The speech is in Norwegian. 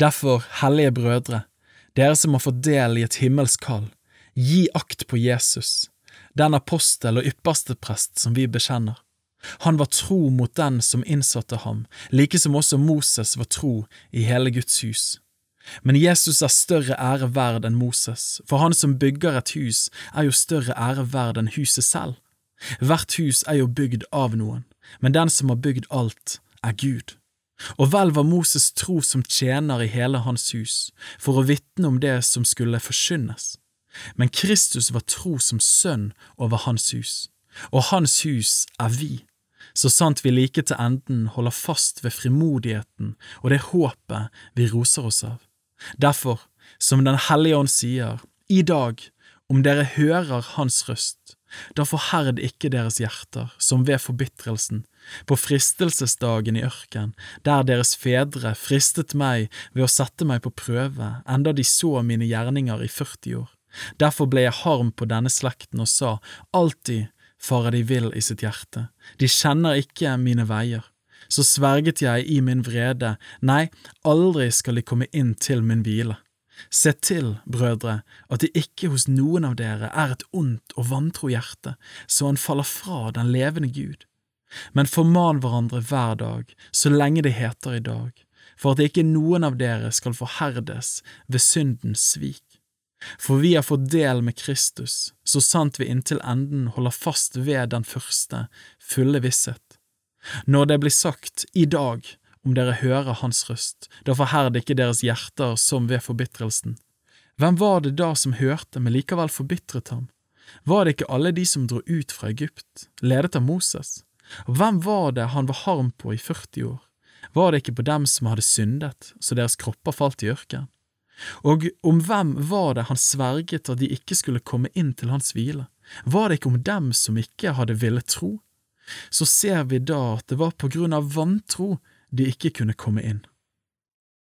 Derfor, hellige brødre, dere som har fått del i et himmelsk kall, gi akt på Jesus, den apostel og ypperste prest som vi bekjenner. Han var tro mot den som innsatte ham, like som også Moses var tro i hele Guds hus. Men Jesus er større ære verd enn Moses, for han som bygger et hus, er jo større ære verd enn huset selv. Hvert hus er jo bygd av noen, men den som har bygd alt, er Gud. Og vel var Moses tro som tjener i hele hans hus, for å vitne om det som skulle forkynnes. Men Kristus var tro som sønn over hans hus, og hans hus er vi, så sant vi like til enden holder fast ved frimodigheten og det håpet vi roser oss av. Derfor, som Den hellige ånd sier, i dag, om dere hører Hans røst, da forherd ikke deres hjerter, som ved forbitrelsen, på fristelsesdagen i ørken, der deres fedre fristet meg ved å sette meg på prøve, enda de så mine gjerninger i 40 år. Derfor ble jeg harm på denne slekten og sa, alltid farer de vill i sitt hjerte, de kjenner ikke mine veier. Så sverget jeg i min vrede, nei, aldri skal de komme inn til min hvile. Se til, brødre, at det ikke hos noen av dere er et ondt og vantro hjerte, så han faller fra den levende Gud. Men forman hverandre hver dag, så lenge det heter i dag, for at ikke noen av dere skal forherdes ved syndens svik. For vi har fått del med Kristus, så sant vi inntil enden holder fast ved den første, fulle visshet. Når det blir sagt i dag, om dere hører hans røst, da forherd ikke deres hjerter som ved forbitrelsen. Hvem var det da som hørte, men likevel forbitret ham? Var det ikke alle de som dro ut fra Egypt, ledet av Moses? Og hvem var det han var harm på i 40 år? Var det ikke på dem som hadde syndet, så deres kropper falt i ørkenen? Og om hvem var det han sverget at de ikke skulle komme inn til hans hvile? Var det ikke om dem som ikke hadde villet tro? Så ser vi da at det var på grunn av vantro de ikke kunne komme inn.